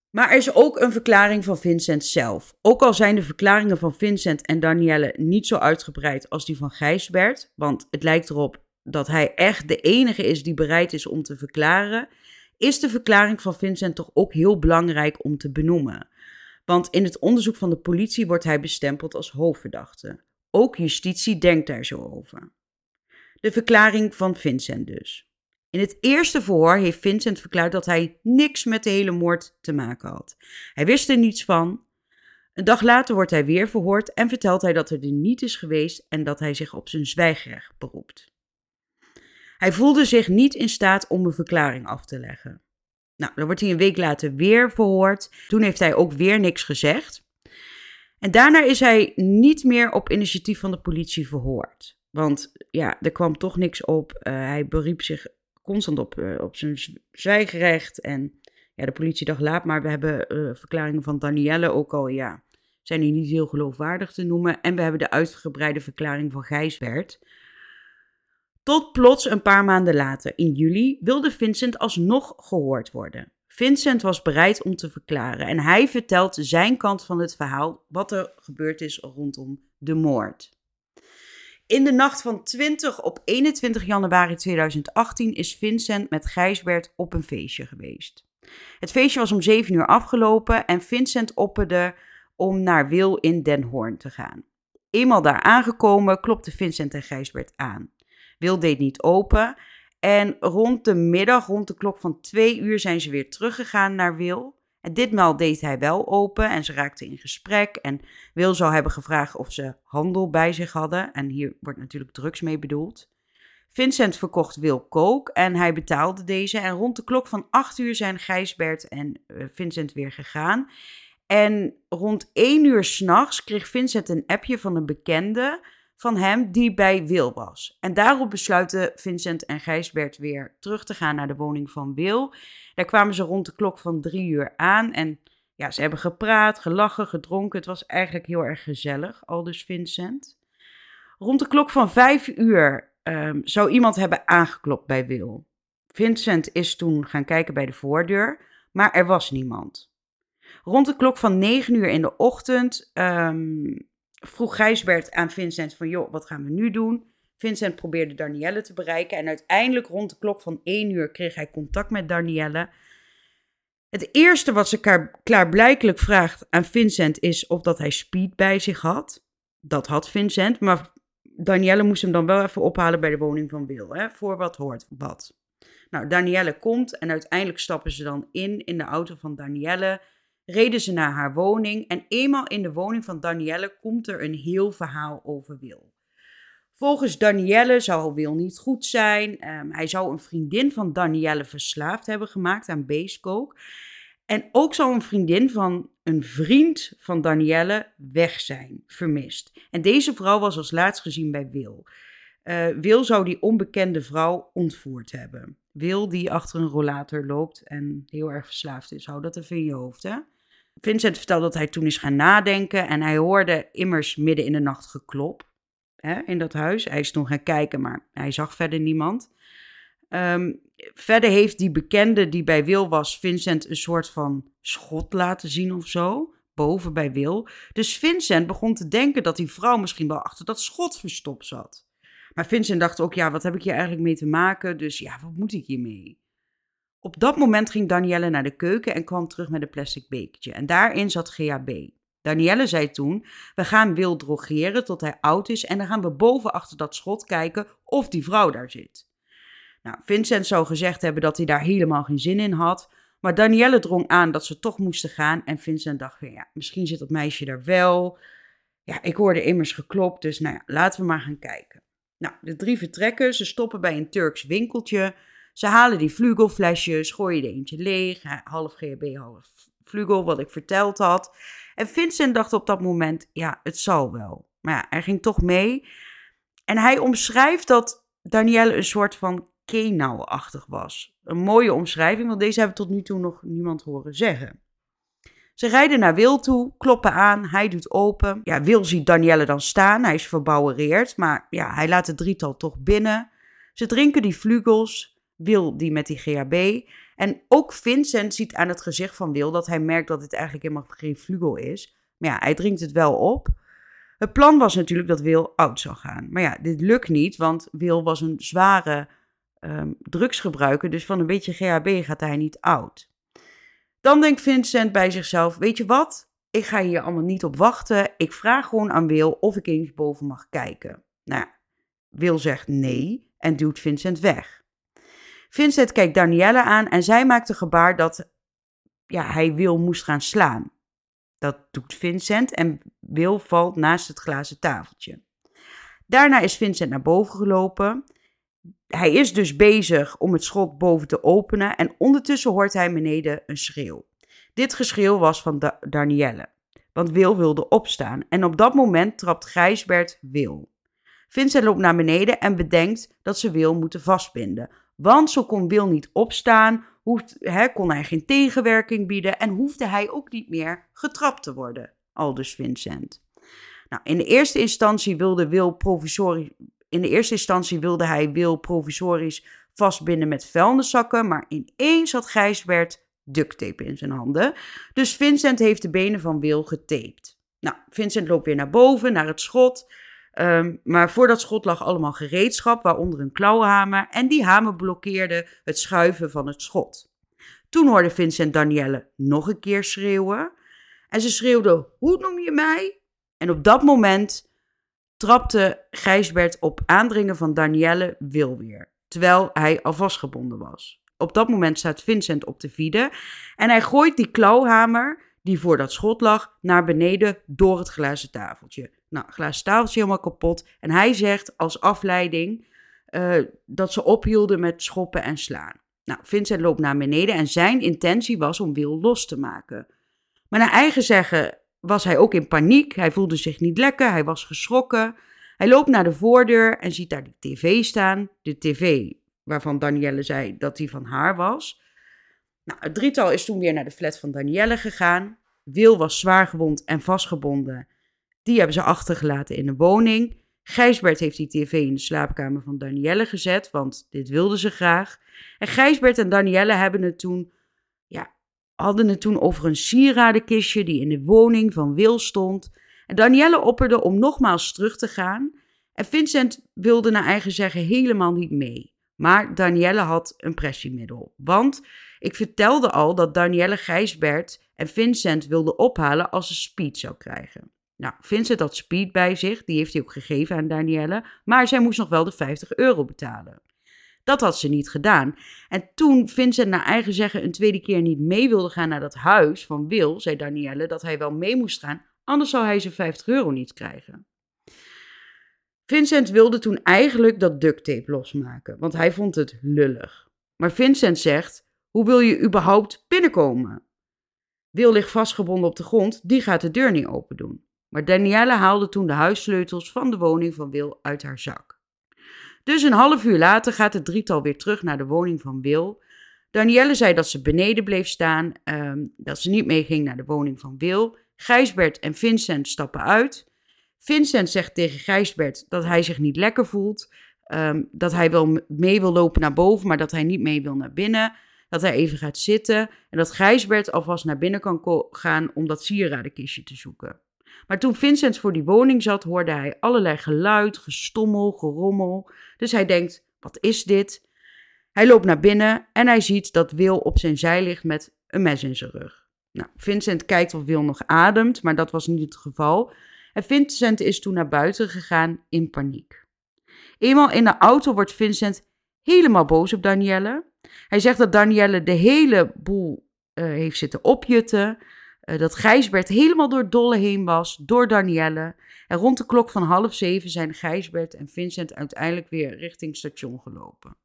Maar er is ook een verklaring van Vincent zelf. Ook al zijn de verklaringen van Vincent en Danielle niet zo uitgebreid als die van Gijsbert, want het lijkt erop dat hij echt de enige is die bereid is om te verklaren, is de verklaring van Vincent toch ook heel belangrijk om te benoemen. Want in het onderzoek van de politie wordt hij bestempeld als hoofdverdachte. Ook justitie denkt daar zo over. De verklaring van Vincent dus. In het eerste verhoor heeft Vincent verklaard dat hij niks met de hele moord te maken had. Hij wist er niets van. Een dag later wordt hij weer verhoord en vertelt hij dat er niet is geweest en dat hij zich op zijn zwijgrecht beroept. Hij voelde zich niet in staat om een verklaring af te leggen. Nou, dan wordt hij een week later weer verhoord. Toen heeft hij ook weer niks gezegd. En daarna is hij niet meer op initiatief van de politie verhoord. Want ja, er kwam toch niks op. Uh, hij beriep zich constant op, uh, op zijn zwijgerecht. En ja, de politie dacht laat maar. We hebben uh, verklaringen van Danielle ook al, ja, zijn die niet heel geloofwaardig te noemen. En we hebben de uitgebreide verklaring van Gijsbert. Tot plots een paar maanden later, in juli, wilde Vincent alsnog gehoord worden. Vincent was bereid om te verklaren en hij vertelt zijn kant van het verhaal, wat er gebeurd is rondom de moord. In de nacht van 20 op 21 januari 2018 is Vincent met Gijsbert op een feestje geweest. Het feestje was om 7 uur afgelopen en Vincent opperde om naar Wil in Den Hoorn te gaan. Eenmaal daar aangekomen klopte Vincent en Gijsbert aan. Wil deed niet open. En rond de middag, rond de klok van twee uur, zijn ze weer teruggegaan naar Wil. En ditmaal deed hij wel open en ze raakten in gesprek. En Wil zou hebben gevraagd of ze handel bij zich hadden. En hier wordt natuurlijk drugs mee bedoeld. Vincent verkocht Wil kook en hij betaalde deze. En rond de klok van acht uur zijn Gijsbert en eh, Vincent weer gegaan. En rond één uur s'nachts kreeg Vincent een appje van een bekende van hem die bij Wil was. En daarop besluiten Vincent en Gijsbert weer terug te gaan naar de woning van Wil. Daar kwamen ze rond de klok van drie uur aan en ja, ze hebben gepraat, gelachen, gedronken. Het was eigenlijk heel erg gezellig, al dus Vincent. Rond de klok van vijf uur um, zou iemand hebben aangeklopt bij Wil. Vincent is toen gaan kijken bij de voordeur, maar er was niemand. Rond de klok van negen uur in de ochtend um, vroeg Gijsbert aan Vincent van, joh, wat gaan we nu doen? Vincent probeerde Danielle te bereiken en uiteindelijk rond de klok van 1 uur kreeg hij contact met Danielle. Het eerste wat ze klaarblijkelijk vraagt aan Vincent is of dat hij speed bij zich had. Dat had Vincent, maar Danielle moest hem dan wel even ophalen bij de woning van Wil, hè, voor wat hoort wat. Nou, Danielle komt en uiteindelijk stappen ze dan in in de auto van Danielle, reden ze naar haar woning en eenmaal in de woning van Danielle komt er een heel verhaal over Wil. Volgens Danielle zou Wil niet goed zijn. Ehm, hij zou een vriendin van Danielle verslaafd hebben gemaakt aan beestkook. En ook zou een vriendin van een vriend van Danielle weg zijn, vermist. En deze vrouw was als laatst gezien bij Wil. Uh, Wil zou die onbekende vrouw ontvoerd hebben. Wil die achter een rollator loopt en heel erg verslaafd is. Hou dat even in je hoofd, hè? Vincent vertelde dat hij toen is gaan nadenken en hij hoorde immers midden in de nacht geklop hè, in dat huis. Hij is toen gaan kijken, maar hij zag verder niemand. Um, verder heeft die bekende die bij Wil was, Vincent een soort van schot laten zien of zo. Boven bij Wil. Dus Vincent begon te denken dat die vrouw misschien wel achter dat schot verstopt zat. Maar Vincent dacht ook, ja, wat heb ik hier eigenlijk mee te maken? Dus ja, wat moet ik hiermee? Op dat moment ging Danielle naar de keuken en kwam terug met een plastic bekertje. En daarin zat GHB. Danielle zei toen: We gaan Wil drogeren tot hij oud is en dan gaan we boven achter dat schot kijken of die vrouw daar zit. Nou, Vincent zou gezegd hebben dat hij daar helemaal geen zin in had. Maar Danielle drong aan dat ze toch moesten gaan. En Vincent dacht: Ja, misschien zit dat meisje daar wel. Ja, ik hoorde immers geklopt, dus nou ja, laten we maar gaan kijken. Nou, de drie vertrekken. Ze stoppen bij een Turks winkeltje. Ze halen die vlugelflesjes, gooien er eentje leeg. Half GHB, half vlugel, wat ik verteld had. En Vincent dacht op dat moment, ja, het zal wel. Maar ja, hij ging toch mee. En hij omschrijft dat Danielle een soort van kenauwachtig was. Een mooie omschrijving, want deze hebben tot nu toe nog niemand horen zeggen. Ze rijden naar Wil toe, kloppen aan, hij doet open. Ja, Wil ziet Danielle dan staan, hij is verbouwereerd, maar ja, hij laat het drietal toch binnen. Ze drinken die vlugels, Wil die met die GHB. En ook Vincent ziet aan het gezicht van Wil dat hij merkt dat dit eigenlijk helemaal geen vlugel is. Maar ja, hij drinkt het wel op. Het plan was natuurlijk dat Wil oud zou gaan. Maar ja, dit lukt niet, want Wil was een zware um, drugsgebruiker. Dus van een beetje GHB gaat hij niet oud. Dan denkt Vincent bij zichzelf: Weet je wat? Ik ga hier allemaal niet op wachten. Ik vraag gewoon aan Wil of ik eens boven mag kijken. Nou, Wil zegt nee en duwt Vincent weg. Vincent kijkt Danielle aan en zij maakt een gebaar dat ja, hij Wil moest gaan slaan. Dat doet Vincent en Wil valt naast het glazen tafeltje. Daarna is Vincent naar boven gelopen. Hij is dus bezig om het schot boven te openen en ondertussen hoort hij beneden een schreeuw. Dit geschreeuw was van da Danielle, want Wil wilde opstaan en op dat moment trapt Gijsbert Wil. Vincent loopt naar beneden en bedenkt dat ze Wil moeten vastbinden, want zo kon Wil niet opstaan, kon hij geen tegenwerking bieden en hoefde hij ook niet meer getrapt te worden, aldus Vincent. Nou, in de eerste instantie wilde Wil in de eerste instantie wilde hij Wil provisorisch vastbinden met vuilniszakken, maar ineens had Gijsbert ducttape in zijn handen. Dus Vincent heeft de benen van Wil getaped. Nou, Vincent loopt weer naar boven, naar het schot. Um, maar voor dat schot lag allemaal gereedschap, waaronder een klauwhamer. En die hamer blokkeerde het schuiven van het schot. Toen hoorde Vincent Danielle nog een keer schreeuwen. En ze schreeuwde: Hoe noem je mij? En op dat moment trapte Gijsbert op aandringen van Danielle Wil weer, terwijl hij al vastgebonden was. Op dat moment staat Vincent op de vide en hij gooit die klauwhamer die voor dat schot lag naar beneden door het glazen tafeltje. Nou, glazen tafeltje helemaal kapot. En hij zegt als afleiding uh, dat ze ophielden met schoppen en slaan. Nou, Vincent loopt naar beneden en zijn intentie was om Wil los te maken. Maar naar eigen zeggen was hij ook in paniek. Hij voelde zich niet lekker, hij was geschrokken. Hij loopt naar de voordeur en ziet daar de tv staan. De tv waarvan Danielle zei dat die van haar was. Nou, het drietal is toen weer naar de flat van Danielle gegaan. Wil was zwaar gewond en vastgebonden. Die hebben ze achtergelaten in de woning. Gijsbert heeft die tv in de slaapkamer van Danielle gezet, want dit wilden ze graag. En Gijsbert en Danielle hebben het toen, ja, hadden het toen over een sieradenkistje die in de woning van Wil stond. En Danielle opperde om nogmaals terug te gaan. En Vincent wilde naar eigen zeggen helemaal niet mee. Maar Danielle had een pressiemiddel. Want ik vertelde al dat Danielle Gijsbert en Vincent wilden ophalen als ze speed zou krijgen. Nou, Vincent had speed bij zich, die heeft hij ook gegeven aan Danielle, maar zij moest nog wel de 50 euro betalen. Dat had ze niet gedaan. En toen Vincent naar eigen zeggen een tweede keer niet mee wilde gaan naar dat huis van Wil, zei Danielle dat hij wel mee moest gaan, anders zou hij zijn 50 euro niet krijgen. Vincent wilde toen eigenlijk dat duct tape losmaken, want hij vond het lullig. Maar Vincent zegt: Hoe wil je überhaupt binnenkomen? Wil ligt vastgebonden op de grond, die gaat de deur niet open doen. Maar Danielle haalde toen de huissleutels van de woning van Wil uit haar zak. Dus een half uur later gaat het drietal weer terug naar de woning van Wil. Danielle zei dat ze beneden bleef staan, ehm, dat ze niet meeging naar de woning van Wil. Gijsbert en Vincent stappen uit. Vincent zegt tegen Gijsbert dat hij zich niet lekker voelt. Ehm, dat hij wel mee wil lopen naar boven, maar dat hij niet mee wil naar binnen. Dat hij even gaat zitten. En dat Gijsbert alvast naar binnen kan gaan om dat sieradenkistje te zoeken. Maar toen Vincent voor die woning zat, hoorde hij allerlei geluid, gestommel, gerommel. Dus hij denkt: wat is dit? Hij loopt naar binnen en hij ziet dat Wil op zijn zij ligt met een mes in zijn rug. Nou, Vincent kijkt of Wil nog ademt, maar dat was niet het geval. En Vincent is toen naar buiten gegaan in paniek. Eenmaal in de auto wordt Vincent helemaal boos op Danielle. Hij zegt dat Danielle de hele boel uh, heeft zitten opjutten. Uh, dat Gijsbert helemaal door Dolle heen was, door Danielle. En rond de klok van half zeven zijn Gijsbert en Vincent uiteindelijk weer richting station gelopen.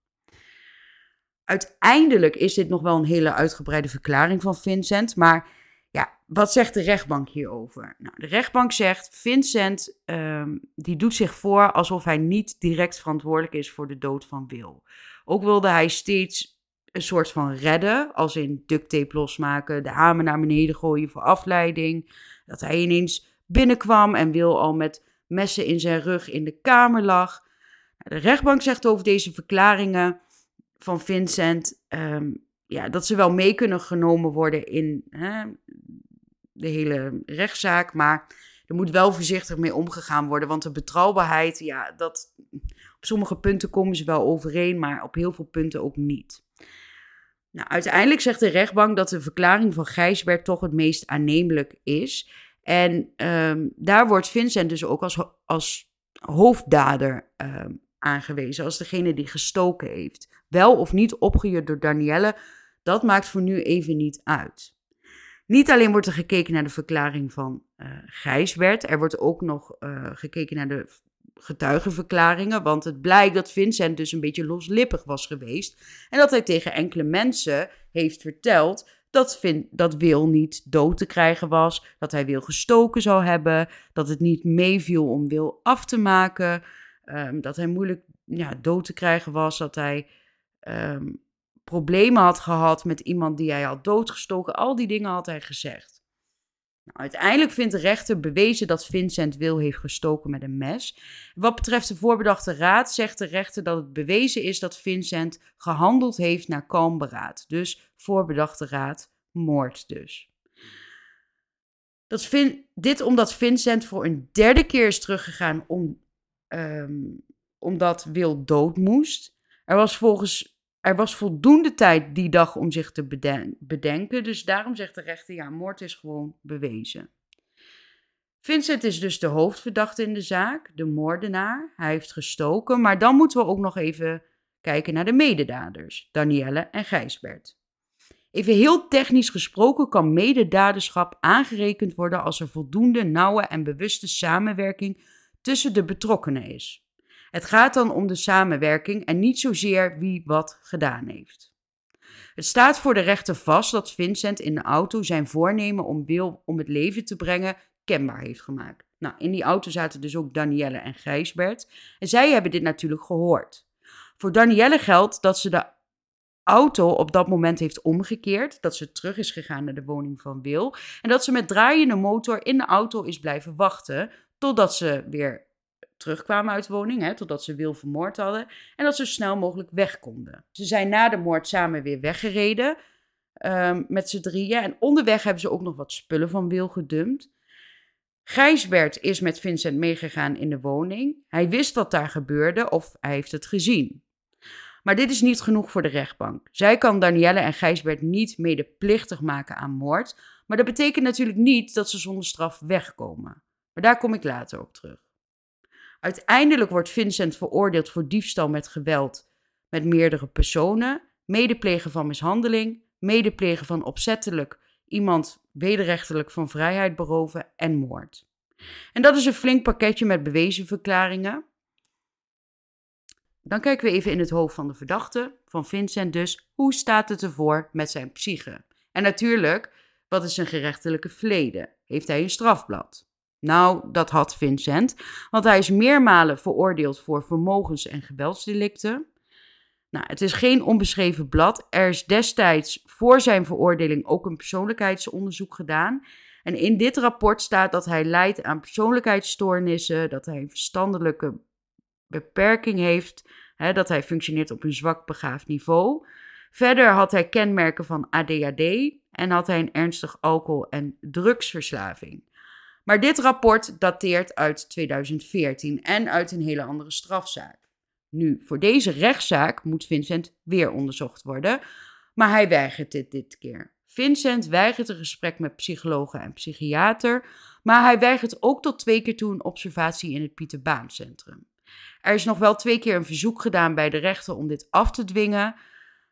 Uiteindelijk is dit nog wel een hele uitgebreide verklaring van Vincent, maar ja, wat zegt de rechtbank hierover? Nou, de rechtbank zegt, Vincent um, die doet zich voor alsof hij niet direct verantwoordelijk is voor de dood van Wil. Ook wilde hij steeds een soort van redden, als in duct tape losmaken, de hamer naar beneden gooien voor afleiding. Dat hij ineens binnenkwam en Wil al met messen in zijn rug in de kamer lag. De rechtbank zegt over deze verklaringen van Vincent um, ja, dat ze wel mee kunnen genomen worden in hè, de hele rechtszaak. Maar er moet wel voorzichtig mee omgegaan worden. Want de betrouwbaarheid, ja, dat, op sommige punten komen ze wel overeen, maar op heel veel punten ook niet. Nou, uiteindelijk zegt de rechtbank dat de verklaring van Gijsbert toch het meest aannemelijk is. En um, daar wordt Vincent dus ook als, als hoofddader um, aangewezen, als degene die gestoken heeft. Wel of niet opgejuurd door Danielle, dat maakt voor nu even niet uit. Niet alleen wordt er gekeken naar de verklaring van uh, Gijsbert, er wordt ook nog uh, gekeken naar de getuigenverklaringen, want het blijkt dat Vincent dus een beetje loslippig was geweest en dat hij tegen enkele mensen heeft verteld dat, Vin, dat Wil niet dood te krijgen was, dat hij Wil gestoken zou hebben, dat het niet meeviel om Wil af te maken, um, dat hij moeilijk ja, dood te krijgen was, dat hij um, problemen had gehad met iemand die hij had doodgestoken. Al die dingen had hij gezegd. Nou, uiteindelijk vindt de rechter bewezen dat Vincent Wil heeft gestoken met een mes. Wat betreft de voorbedachte raad zegt de rechter dat het bewezen is dat Vincent gehandeld heeft naar kalm beraad. Dus voorbedachte raad, moord dus. Dat dit omdat Vincent voor een derde keer is teruggegaan om, um, omdat Wil dood moest. Er was volgens er was voldoende tijd die dag om zich te bedenken. Dus daarom zegt de rechter: ja, moord is gewoon bewezen. Vincent is dus de hoofdverdachte in de zaak, de moordenaar. Hij heeft gestoken, maar dan moeten we ook nog even kijken naar de mededaders, Danielle en Gijsbert. Even heel technisch gesproken kan mededaderschap aangerekend worden als er voldoende nauwe en bewuste samenwerking tussen de betrokkenen is. Het gaat dan om de samenwerking en niet zozeer wie wat gedaan heeft. Het staat voor de rechter vast dat Vincent in de auto zijn voornemen om Wil om het leven te brengen kenbaar heeft gemaakt. Nou, in die auto zaten dus ook Danielle en Gijsbert. En zij hebben dit natuurlijk gehoord. Voor Danielle geldt dat ze de auto op dat moment heeft omgekeerd. Dat ze terug is gegaan naar de woning van Wil. En dat ze met draaiende motor in de auto is blijven wachten. Totdat ze weer terugkwamen uit de woning, hè, totdat ze Wil vermoord hadden. En dat ze snel mogelijk weg konden. Ze zijn na de moord samen weer weggereden um, met z'n drieën. En onderweg hebben ze ook nog wat spullen van Wil gedumpt. Gijsbert is met Vincent meegegaan in de woning. Hij wist wat daar gebeurde of hij heeft het gezien. Maar dit is niet genoeg voor de rechtbank. Zij kan Danielle en Gijsbert niet medeplichtig maken aan moord. Maar dat betekent natuurlijk niet dat ze zonder straf wegkomen. Maar daar kom ik later op terug. Uiteindelijk wordt Vincent veroordeeld voor diefstal met geweld met meerdere personen, medeplegen van mishandeling, medeplegen van opzettelijk iemand wederrechtelijk van vrijheid beroven en moord. En dat is een flink pakketje met bewezen verklaringen. Dan kijken we even in het hoofd van de verdachte, van Vincent dus. Hoe staat het ervoor met zijn psyche? En natuurlijk, wat is zijn gerechtelijke verleden? Heeft hij een strafblad? Nou, dat had Vincent, want hij is meermalen veroordeeld voor vermogens- en geweldsdelicten. Nou, het is geen onbeschreven blad. Er is destijds voor zijn veroordeling ook een persoonlijkheidsonderzoek gedaan. En in dit rapport staat dat hij lijdt aan persoonlijkheidsstoornissen, dat hij een verstandelijke beperking heeft, hè, dat hij functioneert op een zwak begaafd niveau. Verder had hij kenmerken van ADHD en had hij een ernstig alcohol- en drugsverslaving. Maar dit rapport dateert uit 2014 en uit een hele andere strafzaak. Nu, voor deze rechtszaak moet Vincent weer onderzocht worden, maar hij weigert dit dit keer. Vincent weigert een gesprek met psychologen en psychiater, maar hij weigert ook tot twee keer toe een observatie in het Pieter Baan Centrum. Er is nog wel twee keer een verzoek gedaan bij de rechter om dit af te dwingen,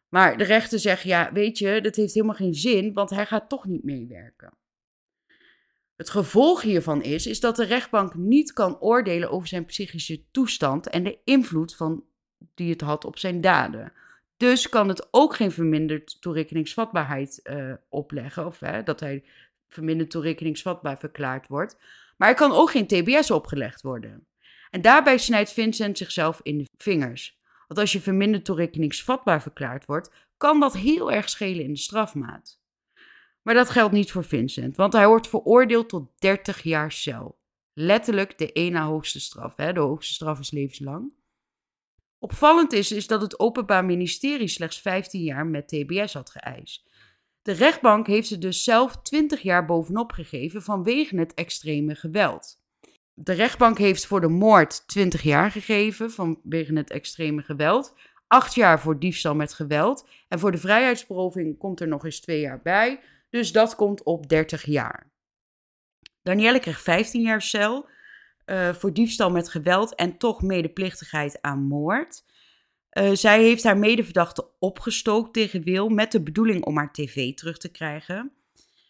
maar de rechter zegt, ja, weet je, dat heeft helemaal geen zin, want hij gaat toch niet meewerken. Het gevolg hiervan is, is dat de rechtbank niet kan oordelen over zijn psychische toestand en de invloed van die het had op zijn daden. Dus kan het ook geen verminderd toerekeningsvatbaarheid uh, opleggen, of hè, dat hij verminderd toerekeningsvatbaar verklaard wordt. Maar er kan ook geen TBS opgelegd worden. En daarbij snijdt Vincent zichzelf in de vingers. Want als je verminderd toerekeningsvatbaar verklaard wordt, kan dat heel erg schelen in de strafmaat. Maar dat geldt niet voor Vincent, want hij wordt veroordeeld tot 30 jaar cel. Letterlijk de ene hoogste straf. Hè? De hoogste straf is levenslang. Opvallend is, is dat het Openbaar Ministerie slechts 15 jaar met TBS had geëist. De rechtbank heeft ze dus zelf 20 jaar bovenop gegeven vanwege het extreme geweld. De rechtbank heeft voor de moord 20 jaar gegeven vanwege het extreme geweld. 8 jaar voor diefstal met geweld. En voor de vrijheidsberoving komt er nog eens 2 jaar bij. Dus dat komt op 30 jaar. Danielle kreeg 15 jaar cel uh, voor diefstal met geweld en toch medeplichtigheid aan moord. Uh, zij heeft haar medeverdachte opgestookt tegen Wil met de bedoeling om haar tv terug te krijgen.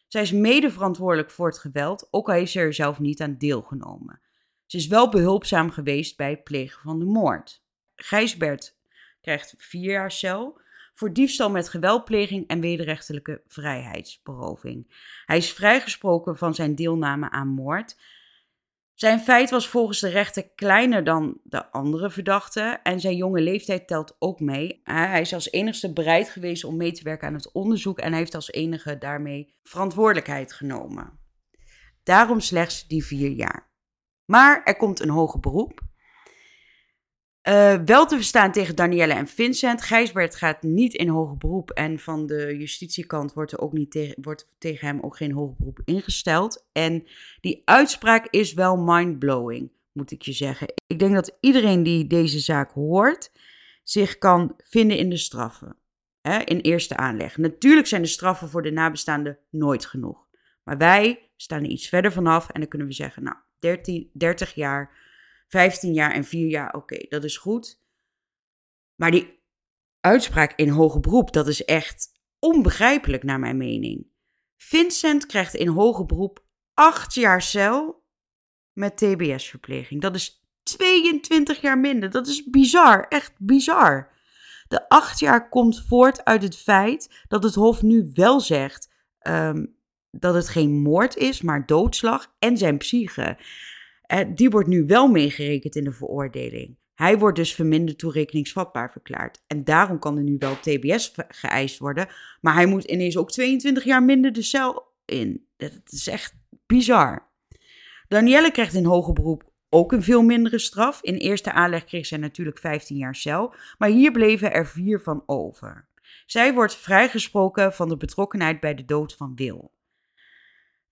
Zij is mede verantwoordelijk voor het geweld, ook al heeft ze er zelf niet aan deelgenomen. Ze is wel behulpzaam geweest bij het plegen van de moord. Gijsbert krijgt vier jaar cel voor diefstal met geweldpleging en wederrechtelijke vrijheidsberoving. Hij is vrijgesproken van zijn deelname aan moord. Zijn feit was volgens de rechter kleiner dan de andere verdachten en zijn jonge leeftijd telt ook mee. Hij is als enigste bereid geweest om mee te werken aan het onderzoek en heeft als enige daarmee verantwoordelijkheid genomen. Daarom slechts die vier jaar. Maar er komt een hoger beroep. Uh, wel te verstaan tegen Danielle en Vincent. Gijsbert gaat niet in hoger beroep. En van de justitiekant wordt er ook niet tegen, wordt tegen hem ook geen hoger beroep ingesteld. En die uitspraak is wel mindblowing, moet ik je zeggen. Ik denk dat iedereen die deze zaak hoort, zich kan vinden in de straffen. Hè, in eerste aanleg. Natuurlijk zijn de straffen voor de nabestaanden nooit genoeg. Maar wij staan er iets verder vanaf en dan kunnen we zeggen, nou, 13, 30 jaar 15 jaar en 4 jaar, oké, dat is goed. Maar die uitspraak in hoger beroep, dat is echt onbegrijpelijk naar mijn mening. Vincent krijgt in hoger beroep 8 jaar cel met TBS-verpleging. Dat is 22 jaar minder. Dat is bizar, echt bizar. De 8 jaar komt voort uit het feit dat het Hof nu wel zegt um, dat het geen moord is, maar doodslag en zijn psyche. Eh, die wordt nu wel meegerekend in de veroordeling. Hij wordt dus verminderd toerekeningsvatbaar verklaard. En daarom kan er nu wel TBS geëist worden. Maar hij moet ineens ook 22 jaar minder de cel in. Dat is echt bizar. Danielle krijgt in hoger beroep ook een veel mindere straf. In eerste aanleg kreeg zij natuurlijk 15 jaar cel. Maar hier bleven er vier van over. Zij wordt vrijgesproken van de betrokkenheid bij de dood van Wil.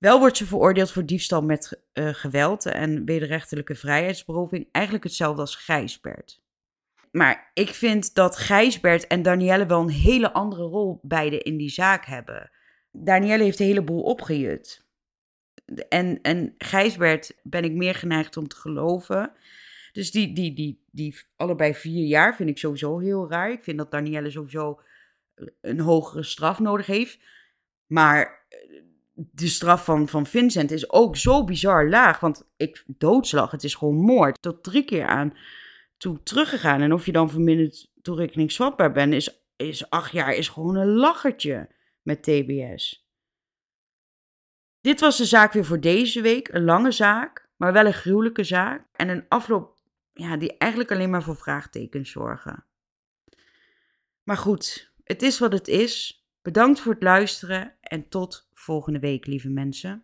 Wel wordt ze veroordeeld voor diefstal met uh, geweld en wederrechtelijke vrijheidsberoving. Eigenlijk hetzelfde als Gijsbert. Maar ik vind dat Gijsbert en Danielle wel een hele andere rol beide in die zaak hebben. Danielle heeft een heleboel opgejut. En, en Gijsbert ben ik meer geneigd om te geloven. Dus die, die, die, die allebei vier jaar vind ik sowieso heel raar. Ik vind dat Danielle sowieso een hogere straf nodig heeft. Maar de straf van, van Vincent is ook zo bizar laag. Want ik doodslag, het is gewoon moord. Tot drie keer aan toe teruggegaan. En of je dan verminderd toerekeningsvatbaar bent, is, is acht jaar is gewoon een lachertje met TBS. Dit was de zaak weer voor deze week. Een lange zaak, maar wel een gruwelijke zaak. En een afloop ja, die eigenlijk alleen maar voor vraagtekens zorgen. Maar goed, het is wat het is. Bedankt voor het luisteren en tot volgende week, lieve mensen.